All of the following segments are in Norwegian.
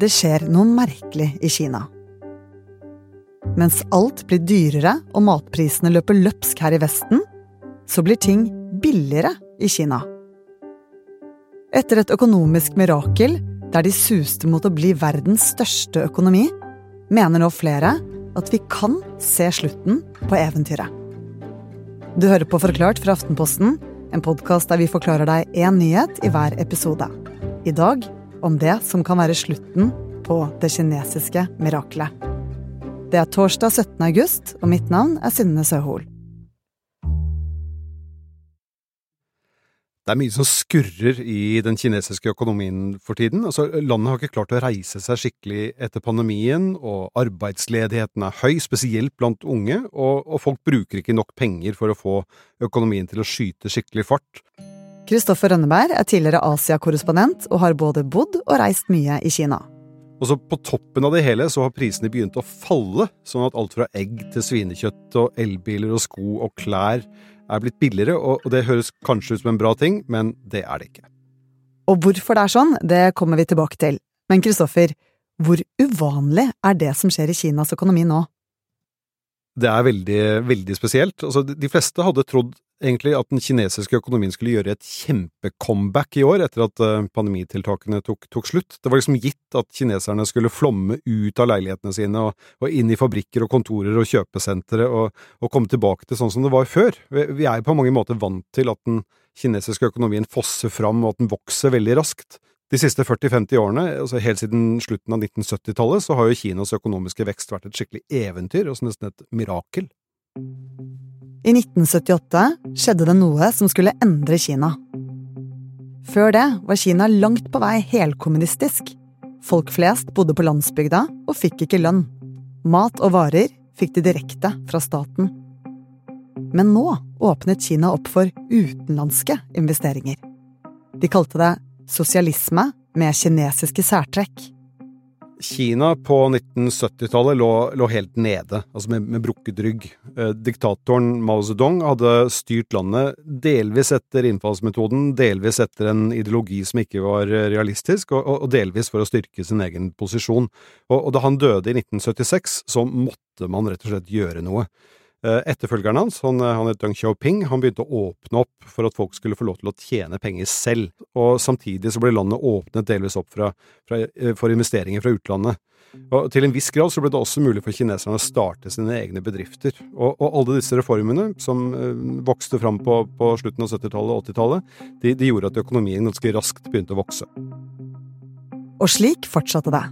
Det skjer noe merkelig i Kina. Mens alt blir dyrere og matprisene løper løpsk her i Vesten, så blir ting billigere i Kina. Etter et økonomisk mirakel der de suste mot å bli verdens største økonomi, mener nå flere at vi kan se slutten på eventyret. Du hører på Forklart fra Aftenposten, en podkast der vi forklarer deg én nyhet i hver episode. I dag om det som kan være slutten på det kinesiske mirakelet. Det er torsdag 17. august, og mitt navn er Synne Søhol. Det er mye som skurrer i den kinesiske økonomien for tiden. Altså, landet har ikke klart å reise seg skikkelig etter pandemien, og arbeidsledigheten er høy, spesielt blant unge, og, og folk bruker ikke nok penger for å få økonomien til å skyte skikkelig fart. Kristoffer Rønneberg er tidligere Asia-korrespondent og har både bodd og reist mye i Kina. Og så På toppen av det hele så har prisene begynt å falle, sånn at alt fra egg til svinekjøtt og elbiler og sko og klær er blitt billigere, og det høres kanskje ut som en bra ting, men det er det ikke. Og hvorfor det er sånn, det kommer vi tilbake til. Men Kristoffer, hvor uvanlig er det som skjer i Kinas økonomi nå? Det er veldig, veldig spesielt. Altså, de fleste hadde trodd egentlig at den kinesiske økonomien skulle gjøre et kjempecomeback i år, etter at eh, pandemitiltakene tok, tok, slutt. Det var liksom gitt at kineserne skulle flomme ut av leilighetene sine og, og inn i fabrikker og kontorer og kjøpesentre og, og, komme tilbake til sånn som det var før. Vi, er på mange måter vant til at den kinesiske økonomien fosser fram og at den vokser veldig raskt. De siste 40-50 årene, altså helt siden slutten av 1970-tallet, så har jo Kinas økonomiske vekst vært et skikkelig eventyr, og nesten et mirakel. I 1978 skjedde det noe som skulle endre Kina. Før det var Kina langt på vei helkommunistisk. Folk flest bodde på landsbygda og fikk ikke lønn. Mat og varer fikk de direkte fra staten. Men nå åpnet Kina opp for utenlandske investeringer. De kalte det sosialisme med kinesiske særtrekk. Kina på 1970-tallet lå, lå, helt nede, altså med, med brukket rygg. Eh, diktatoren Mao Zedong hadde styrt landet delvis etter innfallsmetoden, delvis etter en ideologi som ikke var realistisk, og, og delvis for å styrke sin egen posisjon. Og, og da han døde i 1976, så måtte man rett og slett gjøre noe. Eh, etterfølgeren hans, han, eh, han het Deng Xiaoping, han begynte å åpne opp for at folk skulle få lov til å tjene penger selv, og samtidig så ble landet åpnet delvis opp fra, fra, eh, for investeringer fra utlandet. Og Til en viss grad så ble det også mulig for kineserne å starte sine egne bedrifter. Og, og alle disse reformene som vokste fram på, på, slutten av 70-tallet og 80-tallet, de, de gjorde at økonomien ganske raskt begynte å vokse. Og slik fortsatte det.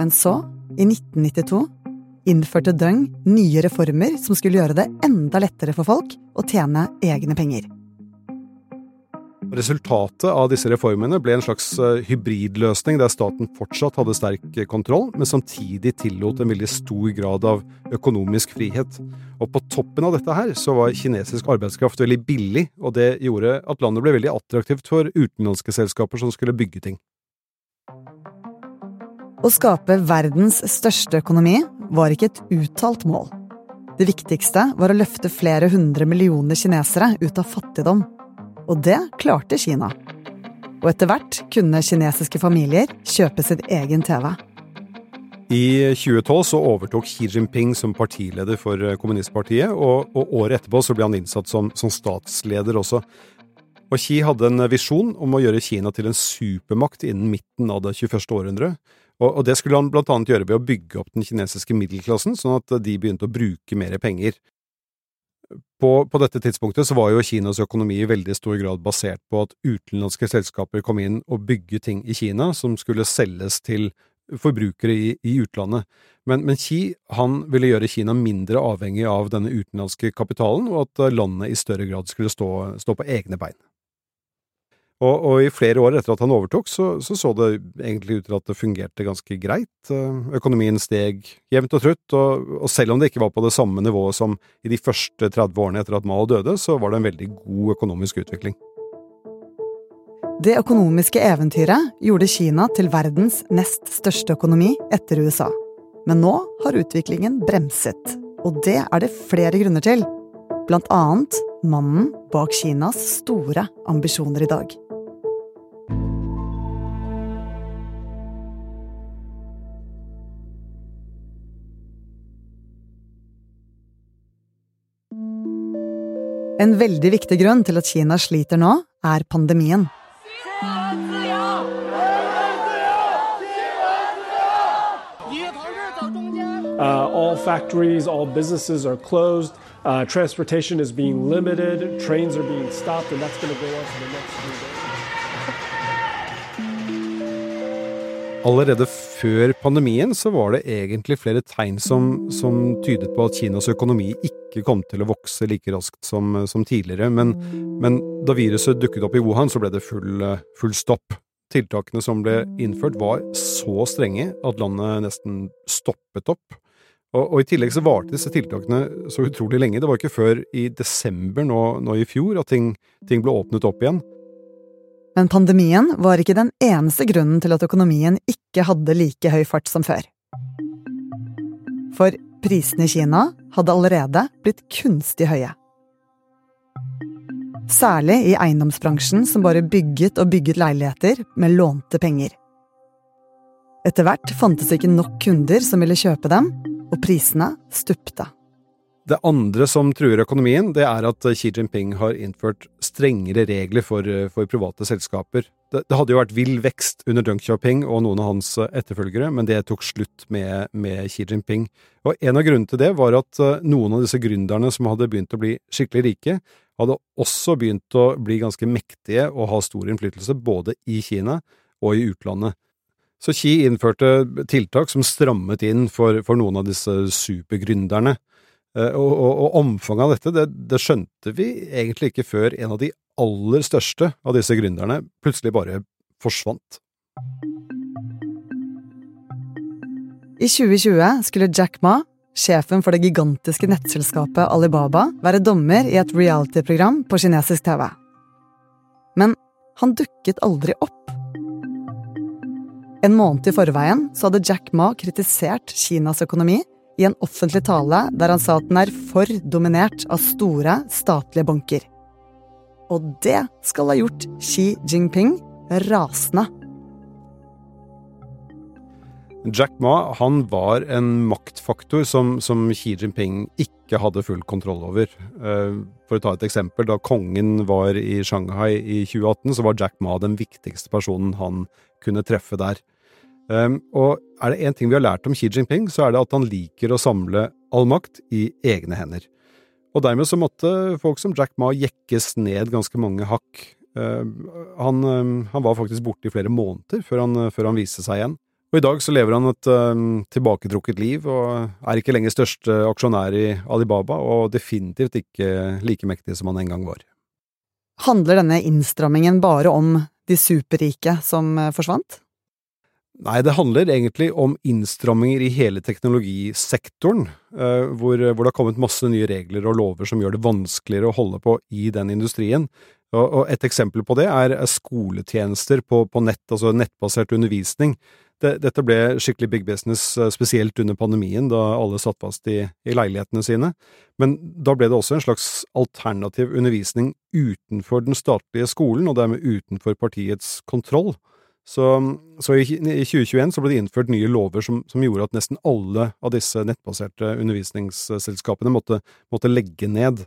Men så, i 1992 innførte Deng nye reformer som skulle gjøre det enda lettere for folk å tjene egne penger. Resultatet av disse reformene ble en slags eh, hybridløsning der staten fortsatt hadde sterk kontroll, men samtidig tillot en veldig stor grad av økonomisk frihet. Og på toppen av dette her så var kinesisk arbeidskraft veldig billig, og det gjorde at landet ble veldig attraktivt for utenlandske selskaper som skulle bygge ting. Å skape verdens største økonomi var ikke et uttalt mål. Det viktigste var å løfte flere hundre millioner kinesere ut av fattigdom. Og det klarte Kina. Og etter hvert kunne kinesiske familier kjøpe sin egen TV. I 2012 så overtok Xi Jinping som partileder for kommunistpartiet, og, og året etterpå så ble han innsatt som, som statsleder også. Og Xi hadde en visjon om å gjøre Kina til en supermakt innen midten av det 21. århundret. Og, og det skulle han blant annet gjøre ved å bygge opp den kinesiske middelklassen, sånn at de begynte å bruke mer penger. På, på, dette tidspunktet så var jo Kinas økonomi i veldig stor grad basert på at utenlandske selskaper kom inn og bygde ting i Kina som skulle selges til forbrukere i, i utlandet. Men, men Xi han ville gjøre Kina mindre avhengig av denne utenlandske kapitalen, og at landet i større grad skulle stå, stå på egne bein. Og, og, i flere år etter at han overtok, så, så, så det egentlig ut til at det fungerte ganske greit. Eh, økonomien steg jevnt og trutt, og, og, selv om det ikke var på det samme nivået som i de første 30 årene etter at Mao døde, så var det en veldig god økonomisk utvikling. Det økonomiske eventyret gjorde Kina til verdens nest største økonomi etter USA. Men nå har utviklingen bremset, og det er det flere grunner til. Blant annet mannen bak Kinas store ambisjoner i dag. En veldig viktig grunn til at Kina sliter nå, er pandemien. Uh, all factories, all businesses are closed. Uh, transportation is being limited. Trains are being stopped, and that's going to go on for the next few days. Allerede før pandemien så var det egentlig flere tegn som, som, tydet på at Kinas økonomi ikke kom til å vokse like raskt som, som tidligere, men, men, da viruset dukket opp i Wuhan, så ble det full, full stopp. Tiltakene som ble innført var så strenge at landet nesten stoppet opp. Og, og I tillegg så varte disse tiltakene så utrolig lenge. Det var ikke før i desember nå, nå i fjor at ting, ting, ble åpnet opp igjen. Men pandemien var ikke den eneste grunnen til at økonomien ikke hadde like høy fart som før. For prisene i Kina hadde allerede blitt kunstig høye. Særlig i eiendomsbransjen, som bare bygget og bygget leiligheter med lånte penger. Etter hvert fantes ikke nok kunder som ville kjøpe dem, og prisene stupte. Det andre som truer økonomien, det er at Xi Jinping har innført strengere regler for, for private selskaper. Det, det, hadde jo vært vill vekst under Deng Xiaoping og noen av hans etterfølgere, men det tok slutt med, med Xi Jinping. Og En av grunnene til det var at eh, noen av disse gründerne som hadde begynt å bli skikkelig rike, hadde også begynt å bli ganske mektige og ha stor innflytelse både i Kina og i utlandet. Så Xi innførte tiltak som strammet inn for, for noen av disse supergründerne. Eh, og, og, og, omfanget av dette, det, det, skjønte vi egentlig ikke før en av de aller største av disse gründerne plutselig bare forsvant. I 2020 skulle Jack Ma, sjefen for det gigantiske nettselskapet Alibaba, være dommer i et reality-program på kinesisk TV. Men han dukket aldri opp. En måned i forveien så hadde Jack Ma kritisert Kinas økonomi i en offentlig tale der han sa at den er for dominert av store, statlige banker. Og det skal ha gjort Xi Jinping rasende. Jack Ma han var en maktfaktor som, som, Xi Jinping ikke hadde full kontroll over. Eh, for å ta et eksempel, da kongen var i Shanghai i 2018, så var Jack Ma den viktigste personen han kunne treffe der. Um, og er det én ting vi har lært om Xi Jinping, så er det at han liker å samle all makt i egne hender. Og dermed så måtte folk som Jack Ma jekkes ned ganske mange hakk. Uh, han, um, han, var faktisk borte i flere måneder før han, før han viste seg igjen. Og i dag så lever han et um, tilbaketrukket liv, og er ikke lenger største aksjonær i Alibaba, og definitivt ikke like mektig som han en gang var. Handler denne innstrammingen bare om de superrike som uh, forsvant? Nei, det handler egentlig om innstramminger i hele teknologisektoren, eh, hvor, hvor, det har kommet masse nye regler og lover som gjør det vanskeligere å holde på i den industrien. Og, Et eksempel på det er skoletjenester på, nett, altså nettbasert undervisning. Det, dette ble skikkelig big business, eh, spesielt under pandemien, da alle satt fast i, i leilighetene sine. Men da ble det også en slags alternativ undervisning utenfor den statlige skolen, og dermed utenfor partiets kontroll. Så, så, i 2021 så ble det innført nye lover som, som, gjorde at nesten alle av disse nettbaserte undervisningsselskapene måtte, måtte legge ned.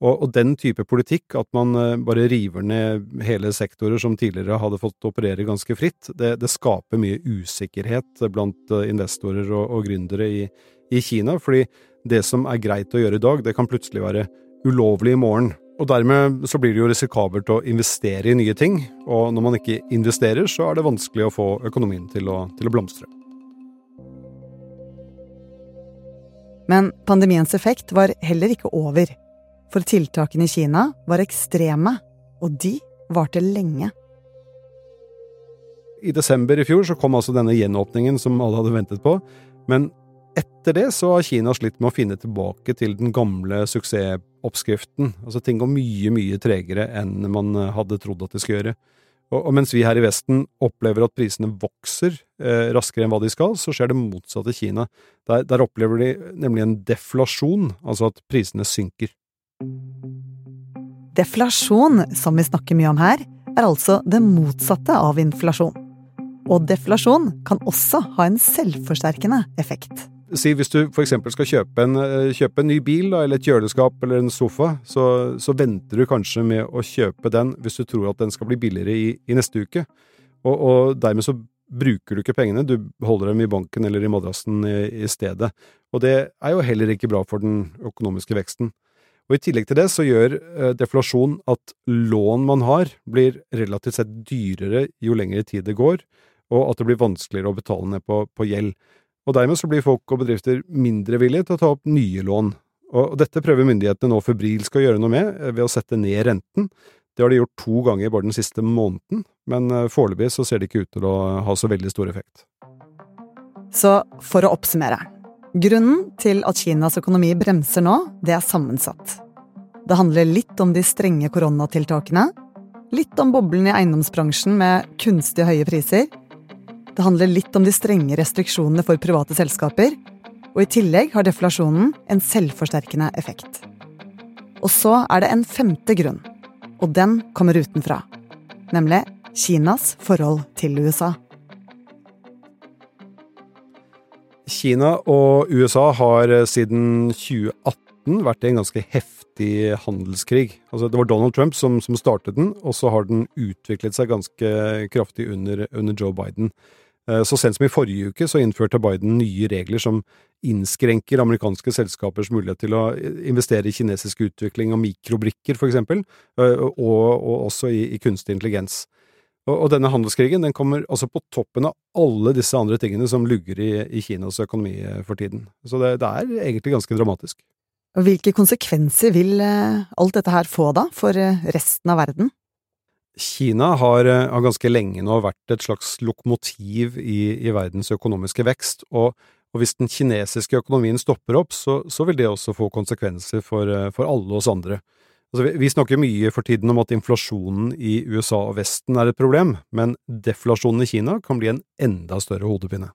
Og, og, den type politikk, at man eh, bare river ned hele sektorer som tidligere hadde fått operere ganske fritt, det, det skaper mye usikkerhet blant eh, investorer og, og gründere i, i Kina. Fordi det som er greit å gjøre i dag, det kan plutselig være ulovlig i morgen. Og dermed så blir det jo risikabelt å investere i nye ting, og når man ikke investerer, så er det vanskelig å få økonomien til å, til å blomstre. Men pandemiens effekt var heller ikke over, for tiltakene i Kina var ekstreme, og de varte lenge. I desember i fjor så kom altså denne gjenåpningen som alle hadde ventet på, men etter det så har Kina slitt med å finne tilbake til den gamle suksessoppskriften. Altså ting går mye, mye tregere enn man eh, hadde trodd at det skulle gjøre. Og, og mens vi her i Vesten opplever at prisene vokser eh, raskere enn hva de skal, så skjer det motsatte i Kina. Der, der opplever de nemlig en deflasjon, altså at prisene synker. Deflasjon, som vi snakker mye om her, er altså det motsatte av inflasjon. Og deflasjon kan også ha en selvforsterkende effekt. Si hvis du f.eks. skal kjøpe en, eh, kjøpe en, ny bil, da, eller et kjøleskap eller en sofa, så, så, venter du kanskje med å kjøpe den hvis du tror at den skal bli billigere i, i neste uke. Og, og, dermed så bruker du ikke pengene, du holder dem i banken eller i madrassen i, i stedet. Og det er jo heller ikke bra for den økonomiske veksten. Og I tillegg til det så gjør eh, deflasjon at lån man har, blir relativt sett dyrere jo lengre tid det går, og at det blir vanskeligere å betale ned på, på gjeld. Og Dermed så blir folk og bedrifter mindre villige til å ta opp nye lån. Og Dette prøver myndighetene nå febrilsk å gjøre noe med eh, ved å sette ned renten. Det har de gjort to ganger bare den siste måneden, men eh, foreløpig så ser det ikke ut til å ha så veldig stor effekt. Så for å oppsummere. Grunnen til at Kinas økonomi bremser nå, det er sammensatt. Det handler litt om de strenge koronatiltakene, litt om boblen i eiendomsbransjen med kunstig høye priser. Det handler litt om de strenge restriksjonene for private selskaper, og i tillegg har deflasjonen en selvforsterkende effekt. Og så er det en femte grunn, og den kommer utenfra, nemlig Kinas forhold til USA. Kina og USA har siden 2018 vært i en ganske heftig handelskrig. Altså, det var Donald Trump som, som, startet den, og så har den utviklet seg ganske kraftig under, under, Joe Biden. Eh, så sent som i forrige uke så innførte Biden nye regler som innskrenker amerikanske selskapers mulighet til å investere i kinesisk utvikling av mikrobrikker, for eksempel, eh, og, og også i, i kunstig intelligens. Og, og, denne handelskrigen den kommer altså på toppen av alle disse andre tingene som lugger i, i Kinas økonomi eh, for tiden. Så det, det, er egentlig ganske dramatisk. Hvilke konsekvenser vil eh, alt dette her få da, for eh, resten av verden? Kina har, har ganske lenge nå vært et slags lokomotiv i, i verdens økonomiske vekst, og, og, hvis den kinesiske økonomien stopper opp, så, så vil det også få konsekvenser for, for alle oss andre. Altså, vi, vi snakker mye for tiden om at inflasjonen i USA og Vesten er et problem, men deflasjonen i Kina kan bli en enda større hodepine.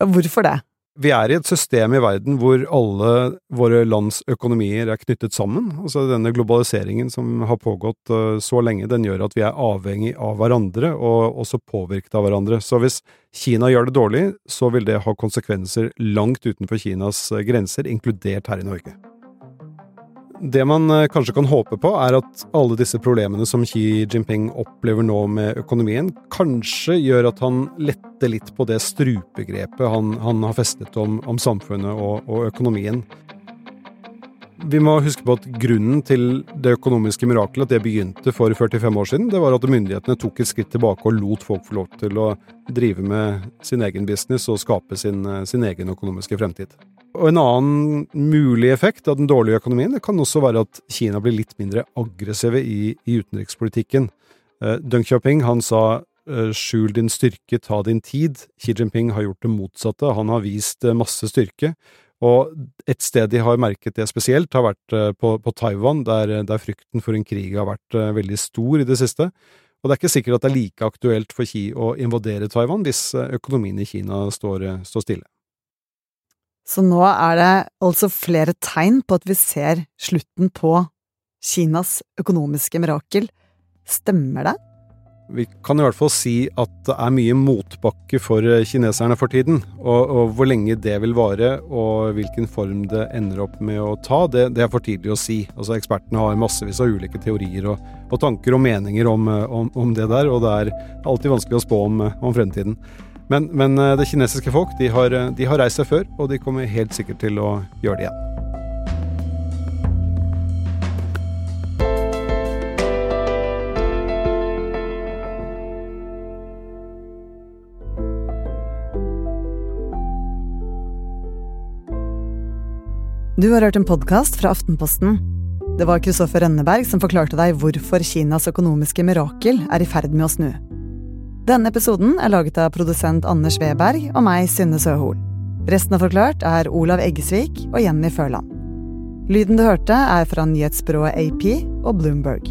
Hvorfor det? Vi er i et system i verden hvor alle våre lands økonomier er knyttet sammen. Altså Denne globaliseringen som har pågått uh, så lenge, den gjør at vi er avhengig av hverandre, og også påvirket av hverandre. Så hvis Kina gjør det dårlig, så vil det ha konsekvenser langt utenfor Kinas uh, grenser, inkludert her i Norge. Det man eh, kanskje kan håpe på, er at alle disse problemene som Xi Jinping opplever nå med økonomien, kanskje gjør at han letter litt på det strupegrepet han, han har festet om, om samfunnet og, og, økonomien. Vi må huske på at grunnen til det økonomiske mirakelet, at det begynte for 45 år siden, det var at myndighetene tok et skritt tilbake og lot folk få lov til å drive med sin egen business og skape sin, sin egen økonomiske fremtid. Og en annen mulig effekt av den dårlige økonomien det kan også være at Kina blir litt mindre aggressive i, i utenrikspolitikken. Uh, Deng Xiaoping han sa uh, skjul din styrke, ta din tid. Xi Jinping har gjort det motsatte, han har vist uh, masse styrke. Og et sted de har merket det spesielt, har vært på, på Taiwan, der, der, frykten for en krig har vært veldig stor i det siste. Og det er ikke sikkert at det er like aktuelt for Xi å invadere Taiwan hvis økonomien i Kina står, står stille. Så nå er det altså flere tegn på at vi ser slutten på Kinas økonomiske mirakel. Stemmer det? Vi kan i hvert fall si at det er mye motbakke for kineserne for tiden. Og, og hvor lenge det vil vare, og hvilken form det ender opp med å ta, det, det er for tidlig å si. Altså Ekspertene har massevis av ulike teorier og, og tanker og meninger om, om, om, det der, og det er alltid vanskelig å spå om, om fremtiden. Men, men eh, det kinesiske folk de har, eh, de har reist seg før, og de kommer helt sikkert til å gjøre det igjen. Du har hørt en podkast fra Aftenposten. Det var Kristoffer Rønneberg som forklarte deg hvorfor Kinas økonomiske mirakel er i ferd med å snu. Denne episoden er laget av produsent Anders Weberg og meg, Synne Søhol. Resten av Forklart er Olav Eggesvik og Jenny Førland. Lyden du hørte, er fra nyhetsbyrået AP og Bloomberg.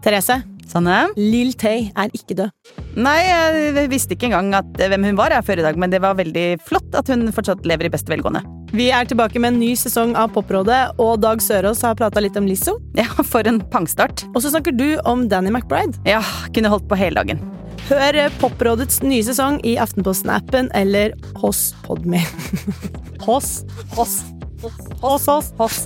Therese. Sanne? Lill Tay er ikke død. Nei, jeg visste ikke engang at, hvem hun var jeg, før i dag, men det var veldig flott at hun fortsatt lever i beste velgående. Vi er tilbake med en ny sesong av Poprådet, og Dag Sørås har prata litt om Lizzo. Ja, for en pangstart. Og så snakker du om Danny McBride. Ja, kunne holdt på hele dagen. Hør Poprådets nye sesong i Aftenposten-appen eller hos Podme. hos, hos, hos, hos, hos.